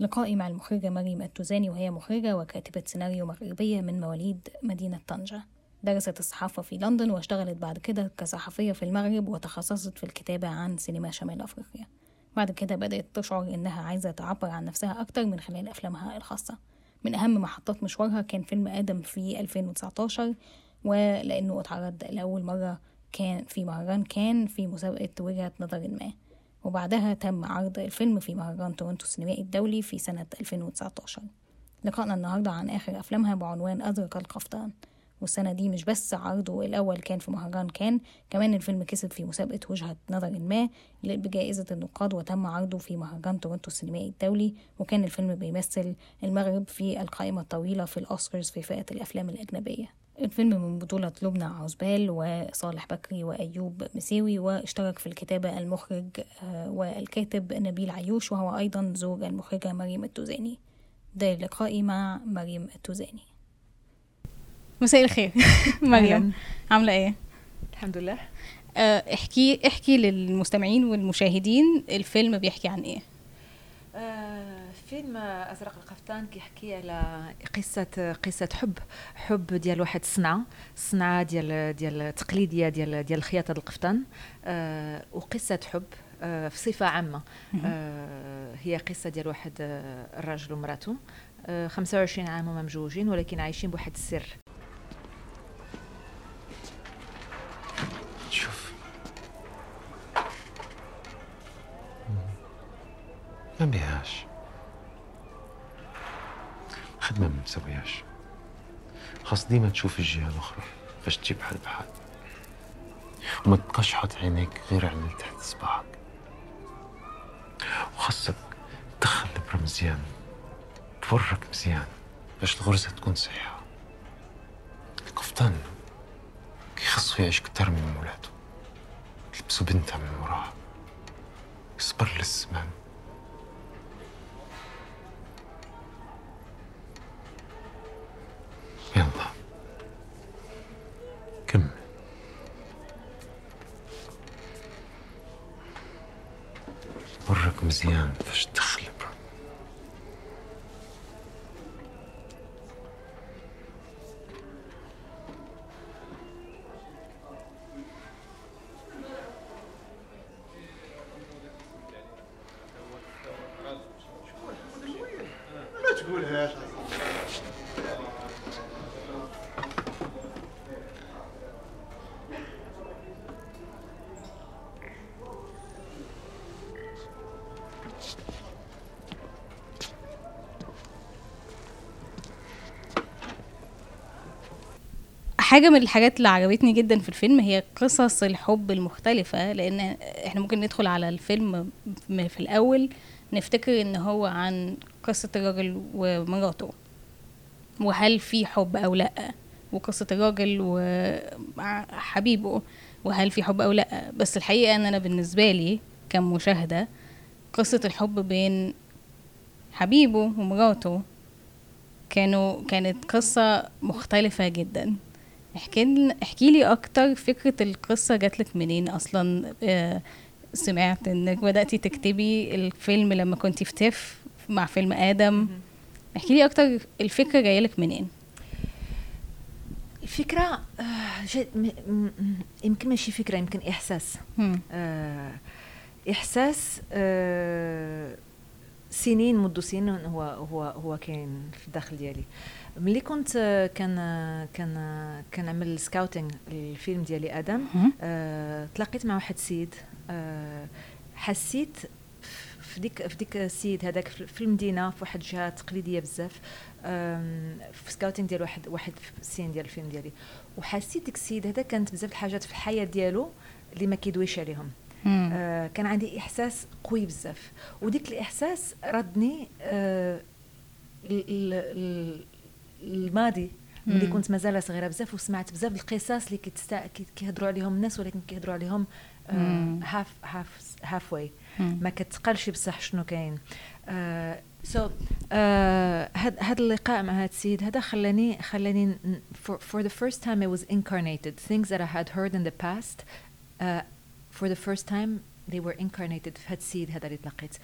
لقائي مع المخرجة مريم التوزاني وهي مخرجة وكاتبة سيناريو مغربية من مواليد مدينة طنجة. درست الصحافة في لندن واشتغلت بعد كده كصحفية في المغرب وتخصصت في الكتابة عن سينما شمال أفريقيا. بعد كده بدأت تشعر إنها عايزة تعبر عن نفسها أكتر من خلال أفلامها الخاصة. من أهم محطات مشوارها كان فيلم آدم في 2019 ولأنه اتعرض لأول مرة كان في مهرجان كان في مسابقة وجهة نظر ما. وبعدها تم عرض الفيلم في مهرجان تورنتو السينمائي الدولي في سنة 2019 لقائنا النهاردة عن آخر أفلامها بعنوان أزرق القفطان. والسنة دي مش بس عرضه الأول كان في مهرجان كان كمان الفيلم كسب في مسابقة وجهة نظر ما بجائزة النقاد وتم عرضه في مهرجان تورنتو السينمائي الدولي وكان الفيلم بيمثل المغرب في القائمة الطويلة في الأوسكارز في فئة الأفلام الأجنبية. الفيلم من بطولة لبنى عزبال وصالح بكري وأيوب مساوي واشترك في الكتابة المخرج والكاتب نبيل عيوش وهو أيضا زوج المخرجة مريم التوزاني. ده لقائي مع مريم التوزاني. مساء الخير. مريم عاملة إيه؟ الحمد لله. آه، احكي احكي للمستمعين والمشاهدين الفيلم بيحكي عن إيه؟ آه فيلم أزرق القفطان كيحكي على قصة قصة حب حب ديال واحد الصنعه الصنعه ديال ديال تقليدية ديال ديال خياطة القفطان آه وقصة حب آه في صفه عامه آه هي قصة ديال واحد آه الراجل ومراته. آه 25 عام هما مجوجين ولكن عايشين بواحد السر. ديما تشوف الجهة الأخرى فاش تجيب حد بحد وما تقشحط عينيك غير على تحت صباعك. وخاصك تدخل الإبرة مزيان تورك مزيان باش الغرزة تكون صحيحة. القفطان كيخصو يعيش كتر من مولاته. تلبسو بنتها من وراها. يصبر للزمان. Kommissar, verstehe. حاجة من الحاجات اللي عجبتني جدا في الفيلم هي قصص الحب المختلفة لأن إحنا ممكن ندخل على الفيلم في الأول نفتكر إن هو عن قصة الراجل ومراته وهل في حب أو لأ وقصة الراجل وحبيبه وهل في حب أو لأ. بس الحقيقة إن أنا بالنسبة لي كمشاهدة قصة الحب بين حبيبه ومراته كانوا كانت قصة مختلفة جدا. احكي احكي لي أكتر. فكرة القصة جاتلك منين أصلا؟ آه، سمعت إنك بدأتي تكتبي الفيلم لما كنتي في تف مع فيلم آدم. احكي لي أكتر الفكرة جايلك منين؟ الفكرة آه، جات يمكن ماشي فكرة يمكن إحساس. آه، إحساس آه، سنين منذ سنين هو هو هو كاين في الداخل ديالي. ملي كنت كان كان كنعمل scouting الفيلم ديالي آدم. آه، تلاقيت مع واحد السيد آه، حسيت في ديك في ديك السيد هذاك في المدينة في واحد الجهه تقليدية بزاف في scouting ديال واحد واحد ال scene ديال الفيلم ديالي وحسيت ديك السيد هذا كانت بزاف الحاجات في الحياة ديالو اللي ما كيدويش عليهم هم. آه كان عندي إحساس قوي بزاف وديك الإحساس ردني آه الماضي ملي. كنت مازال صغيرة بزاف وسمعت بزاف القصص اللي كيتستا كي- كيهضروا عليهم الناس ولكن كيهضروا عليهم. هاف هاف هاف واي. ما كتقالش بصح شنو كاين so هاد هاد اللقاء مع هاد السيد هذا خلاني خلاني ن- for, for the first time I was incarnated things that I had heard in the past uh, for the first time they were incarnated في هاد السيد هذا اللي تلاقيت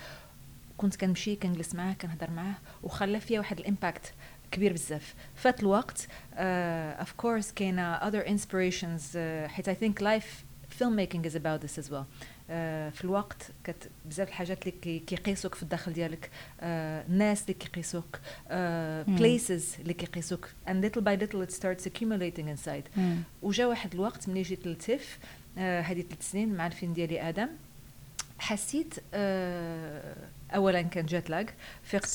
كنت كنمشي كنجلس معاه كنهضر معاه وخلى فيا واحد ال impact كبير بزاف. فات الوقت of uh, course كاينة other inspirations uh, حيت I think life filmmaking is about this as well. uh, في الوقت كت بزاف الحاجات اللي كيقيسوك في الداخل ديالك الناس اللي كيقيسوك places اللي كيقيسوك and little by little it starts accumulating inside. وجا واحد الوقت ملي جيت للتف هذه ثلاث سنين مع الفيلم ديالي آدم حسيت اولا كان جات لاج فقت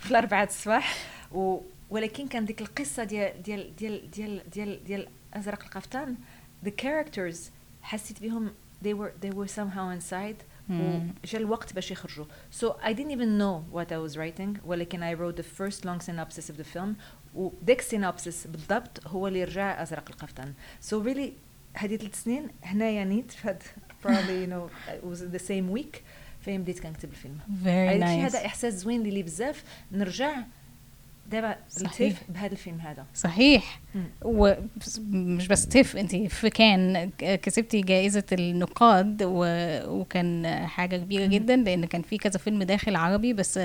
في الأربعة الصباح و ولكن كان ديك القصة ديال ديال ديال ديال ديال ديال أزرق القفطان the characters حسيت بهم they were they were somehow inside وجا الوقت باش يخرجوا. So I didn't even know what I was writing ولكن I wrote the first long synopsis of the film وديك synopsis بالضبط هو اللي رجع أزرق القفطان. So really هذه ثلاث سنين هنايا نيت فهاد probably you know it was the same week فين بديت كنكتب الفيلم. Very nice هذا إحساس زوين لي بزاف. نرجع دابا التيف بهذا الفيلم هذا. صحيح. ومش بس تيف انت في كان كسبتي جائزة النقاد و... وكان حاجة كبيرة جدا لأن كان في كذا فيلم داخل عربي بس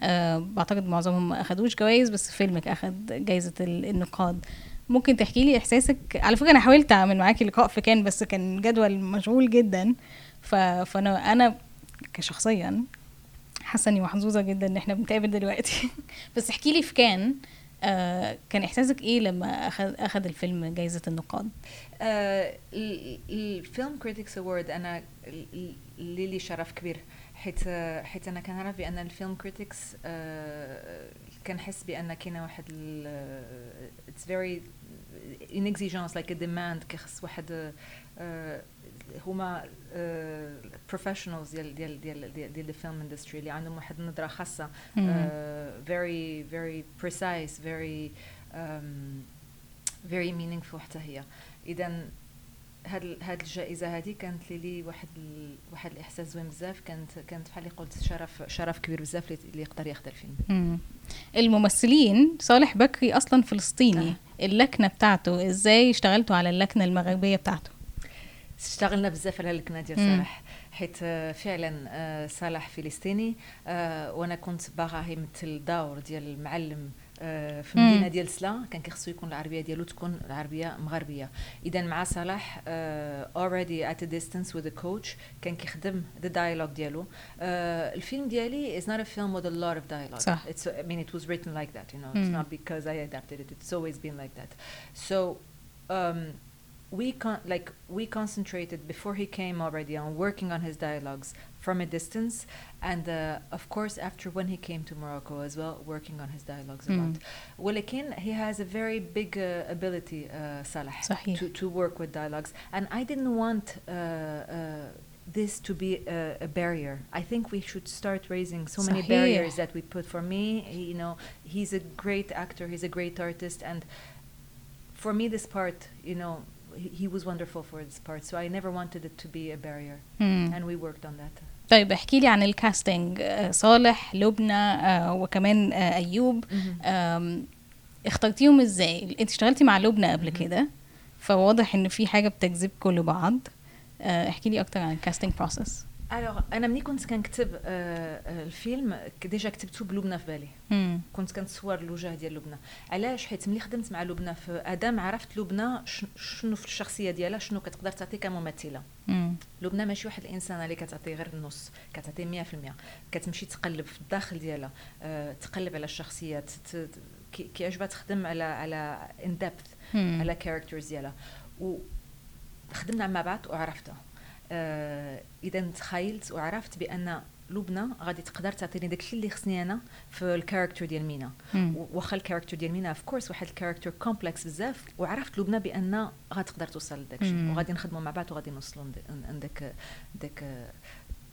آه بعتقد معظمهم ما أخدوش جوائز بس فيلمك أخد جائزة النقاد. ممكن تحكي لي إحساسك؟ على فكرة أنا حاولت أعمل معاكي لقاء في كان بس كان جدول مشغول جدا. ف... فانا أنا كشخصيا حاسة إني محظوظة جدا إن إحنا بنتقابل دلوقتي. بس احكي لي في كان آه كان إحساسك إيه لما اخذ أخذ الفيلم جائزه النقاد؟ آه ال film critics award أنا لي لي شرف كبير. حيت حيت أنا كنعرف بان ال film critics آه كنحس بأن كاينة واحد it's very un exigence like a demand كيخص واحد آه هما professionals ديال ديال ديال ديال ال film industry اللي عندهم واحد النظرة خاصة very very precise very very meaningful حتى هي. اذا هاد هاد الجائزة هذه كانت لي لي واحد ال... واحد الإحساس زوين بزاف. كانت كانت بحال اللي قلت شرف شرف كبير بزاف اللي يقدر ياخذ الفيلم. مم. الممثلين صالح بكري أصلا فلسطيني. آه. اللكنة بتاعته إزاي اشتغلتوا على اللكنة المغربية بتاعته؟ اشتغلنا بزاف على اللكنه ديال صالح حيت فعلا صالح فلسطيني وأنا كنت باغا يمثل دور ديال المعلم في المدينة ديال سلا كان كيخصو يكون العربية ديالو تكون العربية مغربية. اذا مع صلاح already at a distance with a coach كان كيخدم the dialogue ديالو. الفيلم ديالي is not a film with a lot of dialogue. صح. it's I mean it was written like that you know. It's not because I adapted it. It's always been like that. So um, we con- like we concentrated before he came already on working on his dialogues from a distance and uh, of course after when he came to Morocco as well working on his dialogues a lot ولكن he has a very big uh, ability uh, Salah صحيح. to, to work with dialogues and I didn't want uh, uh, this to be a, a barrier. I think we should start raising so many صحيح. barriers that we put. For me, he- you know, he's a great actor, he's a great artist, and for me, this part, you know, he, was wonderful for this part. So I never wanted it to be a barrier, مم. and we worked on that. طيب احكي لي عن ال casting آه، صالح لبنى آه، وكمان آه، أيوب اخترتيهم إزاي انت اشتغلتي مع لبنى قبل كده فواضح إن في حاجة بتجذبكم لبعض احكي لي أكتر عن ال casting process Alors أنا ملي كنت كنكتب آه، آه، الفيلم déjà كتبته بلبنى في بالي. كنت كنتصور الوجه ديال لبنى علاش؟ حيت ملي خدمت مع لبنى في آدم عرفت لبنى شنو في الشخصية ديالها شنو كتقدر تعطي كممثلة. لبنى ماشي واحد الانسانه اللي كتعطي غير النص كتعطي 100% كتمشي تقلب في الداخل ديالها آه، تقلب على الشخصيات كيعجبها تخدم على على in depth على characters ديالها. وخدمنا مع بعض وعرفتها. إذا تخيلت وعرفت بأن لبنى غادي تقدر تعطيني داكشي اللي خصني أنا في ال character ديال مينا. واخا ال character ديال مينا of course واحد ال character complex بزاف وعرفت لبنى بأن غتقدر توصل لداكشي. وغادي نخدموا مع بعض وغادي نوصلوا لداك داك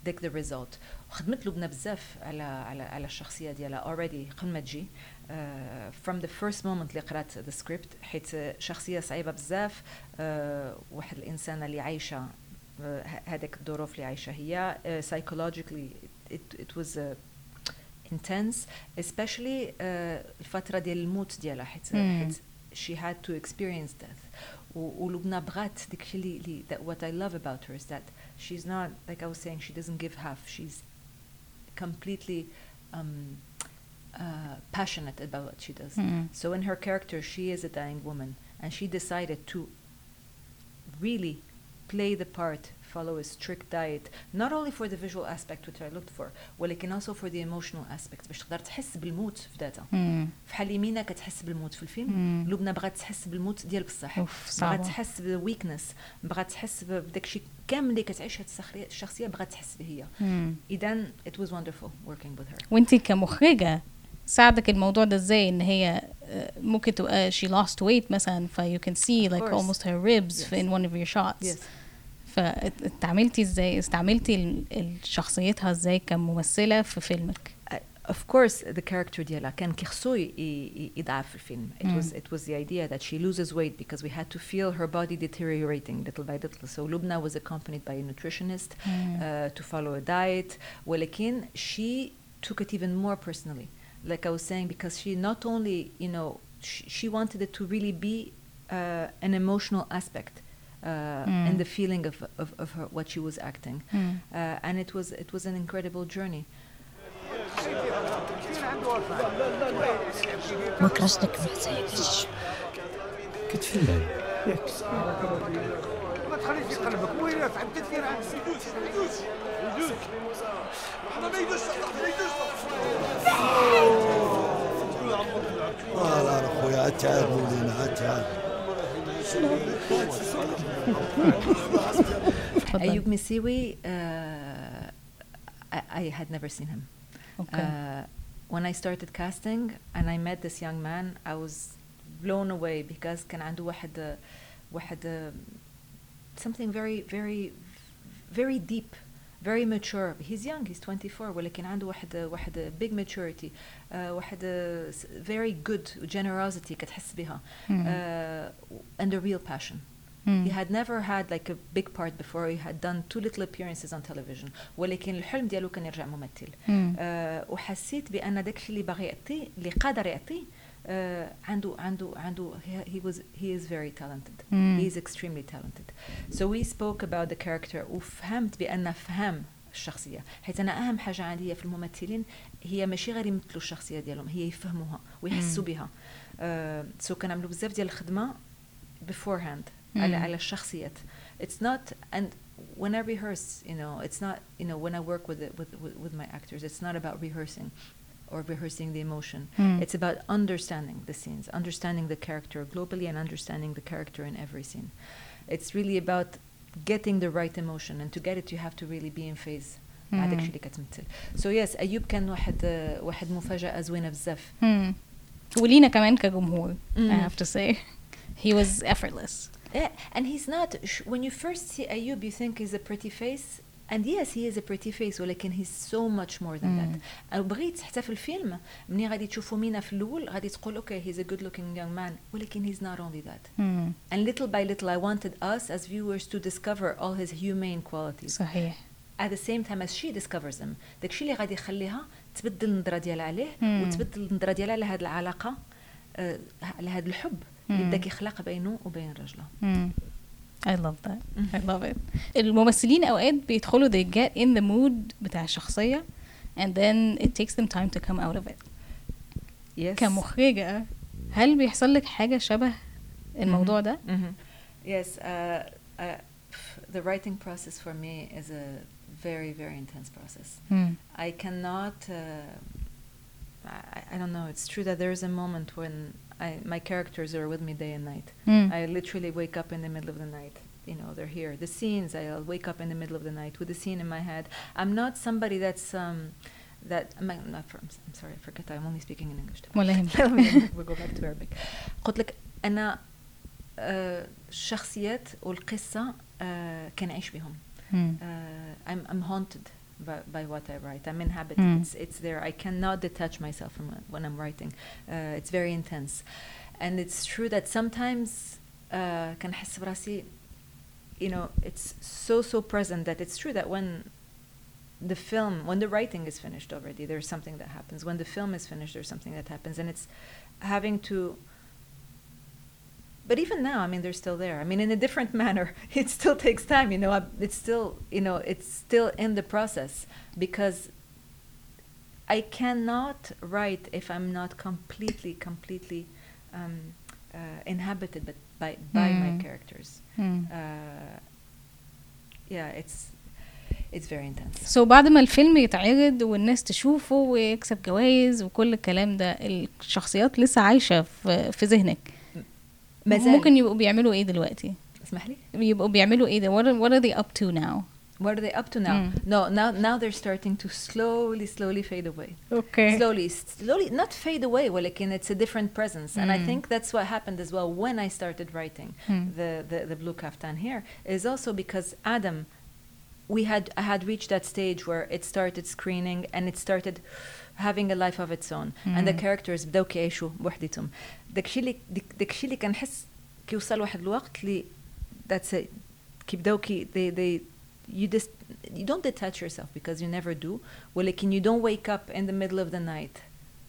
داك the result وخدمت لبنى بزاف على على على الشخصية ديالها already قبل ما تجي. from the first moment اللي قرات the script حيت شخصية صعيبة بزاف آه، واحد الإنسانة اللي عايشة آه، هذاك الظروف اللي عايشه هي uh, psychologically it, it was uh, intense especially uh, الفترة ديال الموت ديالها حيت مم. حيت she had to experience death و- ولبنى بغات داكشي اللي اللي that what I love about her is that she's not like I was saying she doesn't give half she's completely um, uh, passionate about what she does. Mm. So in her character, she is a dying woman, and she decided to really play the part, follow a strict diet, not only for the visual aspect which I looked for, ولكن also for the emotional aspect باش تقدر تحس بالموت في ذاتها. في حال يمينة كتحس بالموت في الفيلم. لبنى بغات تحس بالموت ديال بصح. بغات تحس بالويكنس بغات تحس بداك الشيء كامل اللي كتعيش هاد الشخصية- الشخصية بغات تحس به هي. اذا it was wonderful working with her. وانتي كمخرجة ساعدك الموضوع ده إزاي؟ إن هي آه، ممكن تبقى she lost weight مثلا ف you can see like almost her ribs Yes. in one of your shots. Yes. فاستعملتي إزاي استعملتي شخصيتها إزاي كممثلة في فيلمك of course the character ديالها كان كيخصو يضعف في الفيلم it Mm. was it was the idea that she loses weight because we had to feel her body deteriorating little by little so Lubna was accompanied by a nutritionist uh, to follow a diet ولكن she took it even more personally like I was saying because she not only you know she, she wanted it to really be uh, an emotional aspect uh, in Mm. the feeling of, of, of her, what she was acting مم. uh, and it was it was an incredible journey وكرشتك في حسابك كتفيلي ما تخليش في قلبك وين فعل تدفير عن لا لا اخويا عاد تعال مولينا عاد تعال اتفضل Ayub Misiwi, uh, I, I had never seen him. اوكي Uh, when I started casting and I met this young man, I was blown away because كان عنده واحد واحد uh, something very very very deep very mature he's young he's 24 ولكن عنده واحد واحد big maturity uh, واحد uh, very good generosity كتحس بها مم. uh, and a real passion مم. He had never had like a big part before. He had done two little appearances on television. ولكن الحلم ديالو كان يرجع ممثل. مم. أه وحسيت بأن داك الشيء اللي باغي يعطيه اللي قادر يعطيه أه عنده عنده عنده he, he was he is very talented. مم. He is extremely talented. So we spoke about the character وفهمت بأن فهم الشخصية حيث أنا أهم حاجة عندي في الممثلين هي ماشي غير يمثلوا الشخصية ديالهم هي يفهموها ويحسوا مم. بها أه سو كنعملوا بزاف ديال الخدمة beforehand مم. على على الشخصيات it's not and when I rehearse you know it's not you know when I work with it, with, with with my actors it's not about rehearsing or rehearsing the emotion مم. it's about understanding the scenes understanding the character globally and understanding the character in every scene it's really about getting the right emotion and to get it you have to really be in phase مع مم. داكشي اللي كتمثل so yes أيوب كان واحد uh, واحد مفاجأة زوينة بزاف مم. ولينا كمان كجمهور I مم. have to say he was effortless Yeah, and he's not. sh- When you first see Ayub, you think he's a pretty face, And yes, he is a pretty face, ولكن he's so much more than Mm. that. بغيت حتى في الفيلم مني غادي تشوفوا مينا في الأول غادي تقول okay he's a good looking young man ولكن he's not only that. مم. And little by little I wanted us as viewers to discover all his humane qualities. صحيح At the same time as she discovers them. داكشي اللي غادي يخليها تبدل النظرة ديالها عليه Mm. وتبدل النظرة ديالها على هذه العلاقة آه، على هذا الحب اللي Mm. بدا كيخلق بينه وبين رجله. مم. I love that I love it الممثلين اوقات بيدخلوا they get in the mood بتاع الشخصية and then it takes them time to come out of it Yes. كمخرجة هل بيحصل لك حاجة شبه الموضوع ده؟ Mhm. Yes, uh, uh, pff, the writing process for me is a very, very intense process. مم. I cannot. Uh, I, I don't know. It's true that there is a moment when I, my characters are with me day and night. مم. I literally wake up in the middle of the night. You know, they're here. The scenes, I'll wake up in the middle of the night with the scene in my head. I'm not somebody that's um, that. I'm not from. I'm sorry, I forget. I'm only speaking in English. ولا يهمك we'll go back to Arabic. قلت لك أنا آه، الشخصيات والقصة آه، كنعيش بهم. مم. Uh, I'm, I'm haunted by, by what I write. I'm inhabited. Mm. It's, it's there. I cannot detach myself from when I'm writing. Uh, it's very intense. And it's true that sometimes uh, can uh, you know, it's so, so present that it's true that when the film, when the writing is finished already, there's something that happens. When the film is finished, there's something that happens. And it's having to but even now, I mean, they're still there. I mean, in a different manner. It still takes time, you know. I- It's still, you know, it's still in the process because I cannot write if I'm not completely, completely um, uh, inhabited but by, by my Mm. characters. مم. Uh, yeah, it's it's very intense. سو so بعد ما الفيلم يتعرض والناس تشوفه ويكسب جوائز وكل الكلام ده الشخصيات لسه عايشة في في ذهنك ما زال- ممكن يبقوا بيعملوا ايه دلوقتي اسمح لي. يبقوا بيعملوا ايه ده what are, what are they up to now What are they up to now? Mm. No, now now they're starting to slowly, slowly fade away. okay slowly slowly not fade away ولكن it's a different presence and I Mm. think that's what happened as well when I started writing Mm. the, the the blue kaftan here is also because Adam we had I had reached that stage where it started screening and it started having a life of its own and the Mm. characters بداو كيعيشوا بوحدتهم داكشي اللي ديك- داكشي اللي كنحس كيوصل واحد الوقت اللي that's it كيبداو كي they they you just you don't detach yourself because you never do ولكن you don't wake up in the middle of the night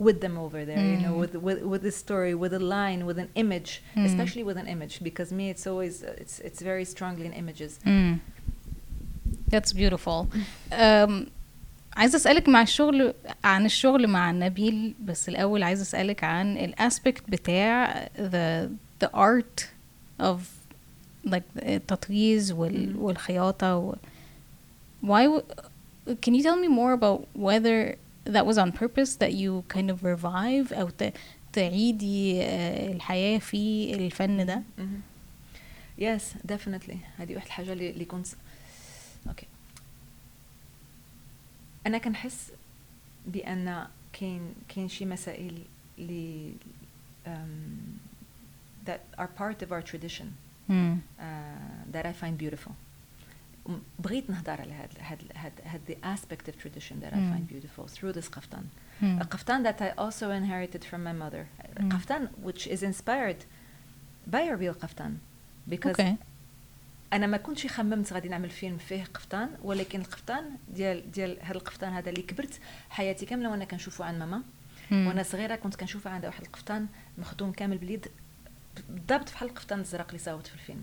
with them over there you know Mm. with with with a story with a line with an image Mm. especially with an image because me it's always uh, it's it's very strongly in images Mm. That's beautiful. Um, عايزة أسألك مع الشغل عن الشغل مع نبيل بس الأول عايزة أسألك عن الأسبكت بتاع the the art of like التطريز وال, والخياطة و why can you tell me more about whether that was on purpose that you kind of revive أو ت, تعيدي آه، الحياة في الفن ده؟ yes definitely. هذه واحد الحاجة اللي اللي كنت أوكي أنا كنحس بأن كاين كاين شي مسائل اللي um, that are part of our tradition مم. uh, that I find beautiful. م- بغيت نهضر على هاد هاد هاد هاد the aspect of tradition that I Mm. find beautiful through this قفطان. مم. A قفطان that I also inherited from my mother. A Mm. قفطان which is inspired by a real قفطان. Because Okay. أنا ما كنتش خممت غادي نعمل فيلم فيه قفطان ولكن القفطان ديال ديال هذا القفطان هذا اللي كبرت حياتي كاملة وأنا كنشوفه عند ماما. وأنا صغيرة كنت كنشوف عندها واحد القفطان مخدوم كامل باليد بالضبط بحال القفطان الزرق اللي صاوت في الفيلم.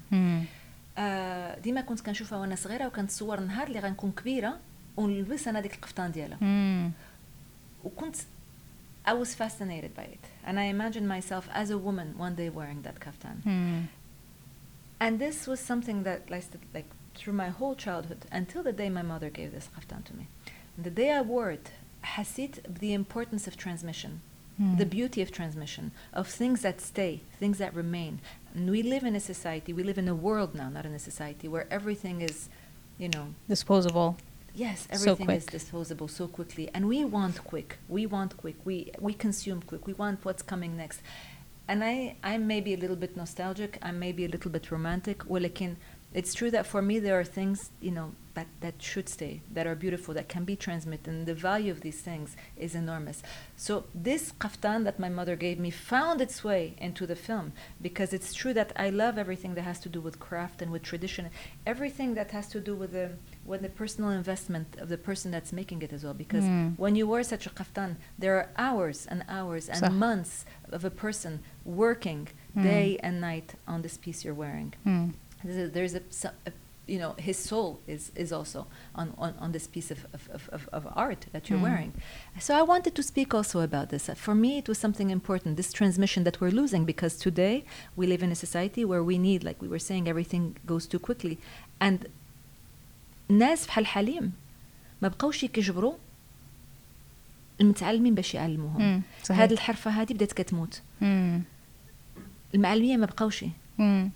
آه ديما كنت كنشوفها وأنا صغيرة وكنتصور نهار اللي غنكون كبيرة ونلبس أنا ديك القفطان ديالها. وكنت I was fascinated by it and I imagined myself as a woman one day wearing that kaftan مم. And this was something that lasted like through my whole childhood until the day my mother gave this kaftan to me. And the day I wore it, hasit the importance of transmission, mm. the beauty of transmission, of things that stay, things that remain. And we live in a society, we live in a world now, not in a society where everything is, you know, disposable. Yes, everything so is disposable so quickly, and we want quick. We want quick. We we consume quick. We want what's coming next, and i i'm maybe a little bit nostalgic i'm maybe a little bit romantic ولكن it's true that for me there are things you know that that should stay that are beautiful that can be transmitted and the value of these things is enormous so this kaftan that my mother gave me found its way into the film because it's true that i love everything that has to do with craft and with tradition everything that has to do with the with the personal investment of the person that's making it as well. Because mm. when you wear such a kaftan, there are hours and hours and so. months of a person working mm. day and night on this piece you're wearing. Mm. There's a, a, you know, his soul is, is also on, on, on this piece of, of, of, of art that you're hmm. wearing. So I wanted to speak also about this. Uh, for me, it was something important, this transmission that we're losing, because today we live in a society where we need, like we were saying, everything goes too quickly. And ناس بحال حليم ما بقاوش كيجبروا المتعلمين باش يعلموهم. هذه الحرفة هذه بدات كتموت. مم. المعلمية ما بقاوش.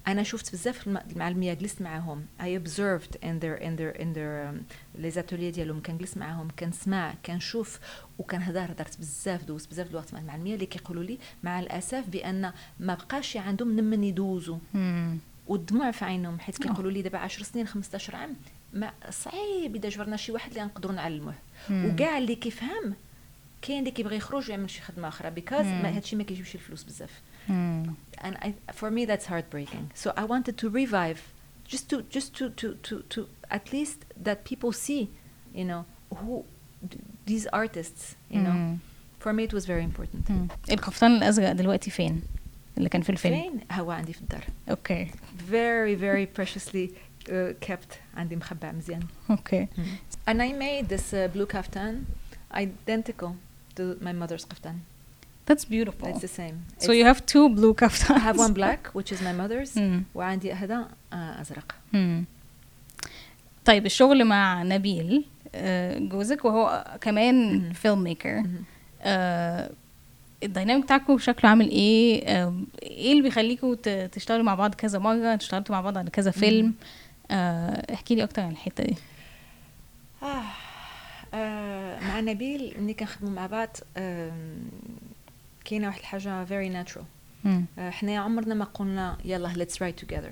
أنا شفت بزاف الم- المعلمية جلست معاهم. I observed in their in their in their um, les ateliers ديالهم. كنجلس معاهم كنسمع كنشوف وكنهضر هضرت بزاف دوزت بزاف الوقت مع المعلمية اللي كيقولوا لي مع الأسف بأن ما بقاش عندهم من يدوزوا. والدموع في عينهم حيت كيقولوا لي دابا 10 سنين 15 عام. ما صعيب إذا جبرنا شي واحد اللي نقدروا نعلموه. وكاع اللي كيفهم كاين اللي كيبغي يخرج ويعمل شي خدمة أخرى بيكوز مم. هادشي ما كيجيبش الفلوس بزاف and I, for me that's heartbreaking. So I wanted to revive, just to just to to to to at least that people see, you know, who th- these artists, you know. For me it was very important. القفطان الأزرق دلوقتي فين اللي كان في الفيلم فين هو عندي في الدار. أوكي Very very preciously kept عندي مخبع مزيان. أوكي And I made this uh, blue kaftan identical to my mother's kaftan. That's beautiful. It's the same. So you have two blue kaftans. I have one black which is my mother's مم. وعندي هذا آه، أزرق. مم. طيب الشغل مع نبيل آه، جوزك وهو كمان. فيلم ميكر مهم. الديناميك بتاعكم شكله عامل إيه آه، إيه اللي بيخليكم تشتغلوا مع بعض كذا مرة اشتغلتوا مع بعض على كذا فيلم آه، احكي لي أكتر عن الحته دي آه. آه. مع نبيل ملي كنخدموا مع بعض كاينة واحد الحاجة very natural مم. آه، حنا عمرنا ما قلنا يلا let's write together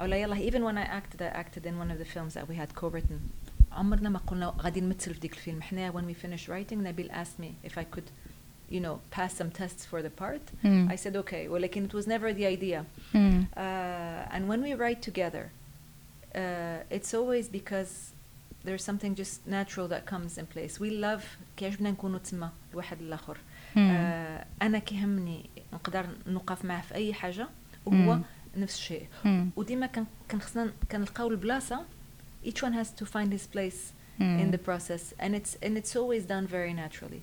أو لا يلا even when I acted I acted in one of the films that we had co-written عمرنا ما قلنا غادي نمثل في ديك الفيلم حنا when we finished writing نبيل asked me if I could you know pass some tests for the part مم. I said okay ولكن it was never the idea مم. uh, and when we write together uh, it's always because there's something just natural that comes in place we love كيعجبنا نكونوا تما الواحد للاخر مم. آه انا كيهمني نقدر نوقف معه في اي حاجه وهو مم. نفس الشيء مم. وديما كان كان خصنا كنلقاو البلاصه each one has to find his place in مم. the process and it's and it's always done very naturally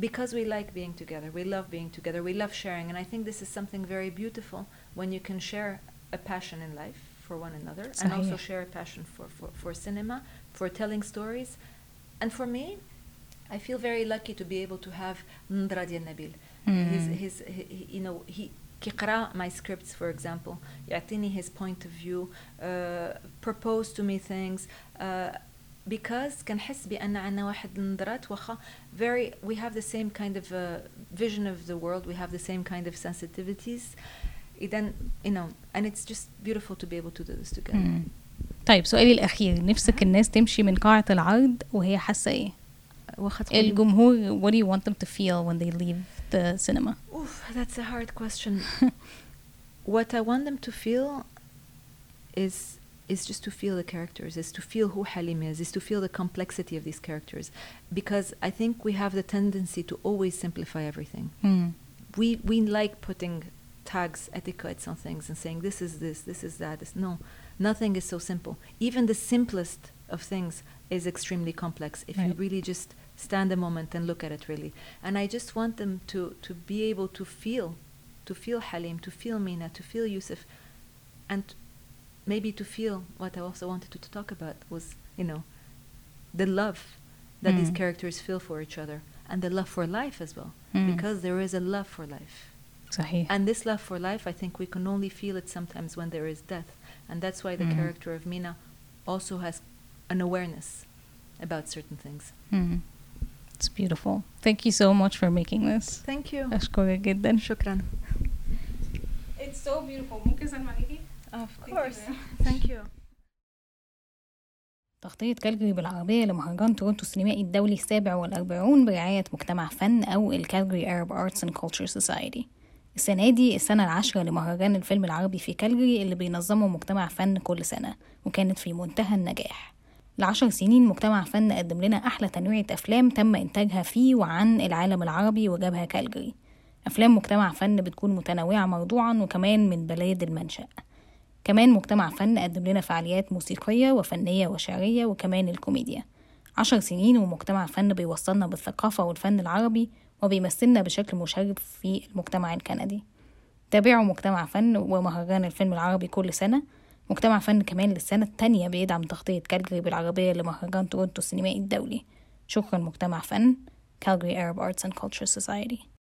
because we like being together we love being together we love sharing and i think this is something very beautiful when you can share a passion in life for one another and also صحيح. share a passion for, for, for cinema for telling stories and for me I feel very lucky to be able to have Ndra ديال نبيل his, مم. his, he, you know he كيقرا my scripts for example يعطيني his point of view uh, propose to me things uh, because كنحس بان عندنا واحد النظرات واخا very we have the same kind of uh, vision of the world we have the same kind of sensitivities اذا you know and it's just beautiful to be able to do this together مم. طيب سؤالي الاخير نفسك الناس تمشي من قاعه العرض وهي حاسه ايه واخا تقولي- الجمهور what do you want them to feel when they leave the cinema Oof, that's a hard question. what I want them to feel is is just to feel the characters, is to feel who Halim is, is to feel the complexity of these characters. Because I think we have the tendency to always simplify everything. مم. We we like putting tags, etiquettes on things and saying this is this, this is that. This. No, nothing is so simple. Even the simplest of things is extremely complex if you really just stand a moment and look at it really. And I just want them to to be able to feel, to feel Halim, to feel Mina, to feel Yusuf, and maybe to feel what I also wanted to, to talk about was you know the love that these Mm. characters feel for each other and the love for life as well Mm. because there is a love for life صحيح and this love for life i think we can only feel it sometimes when there is death and that's why the Mm. character of mina also has an awareness about certain things مم. It's beautiful. Thank you so much for making this. thank you أشكرك جدا. شكرا It's so beautiful. ممكن أسلم عليكي؟ of you course very thank you تغطية كالجري بالعربية لمهرجان تورونتو السينمائي الدولي السابع والأربعون برعاية مجتمع فن أو الكالجري Arab Arts and Culture Society السنة دي السنة العاشرة لمهرجان الفيلم العربي في كالجري اللي بينظمه مجتمع فن كل سنة وكانت في منتهى النجاح. لعشر سنين مجتمع فن قدم لنا أحلى تنويعة أفلام تم إنتاجها فيه وعن العالم العربي وجابها كالجري. أفلام مجتمع فن بتكون متنوعة موضوعا وكمان من بلاد المنشأ. كمان مجتمع فن قدم لنا فعاليات موسيقية وفنية وشعرية وكمان الكوميديا. عشر سنين ومجتمع فن بيوصلنا بالثقافة والفن العربي وبيمثلنا بشكل مشرف في المجتمع الكندي. تابعوا مجتمع فن ومهرجان الفيلم العربي كل سنة. مجتمع فن كمان للسنة التانية بيدعم تغطية كالجري بالعربية لمهرجان تورونتو السينمائي الدولي. شكرا مجتمع فن Calgary Arab Arts and Culture Society.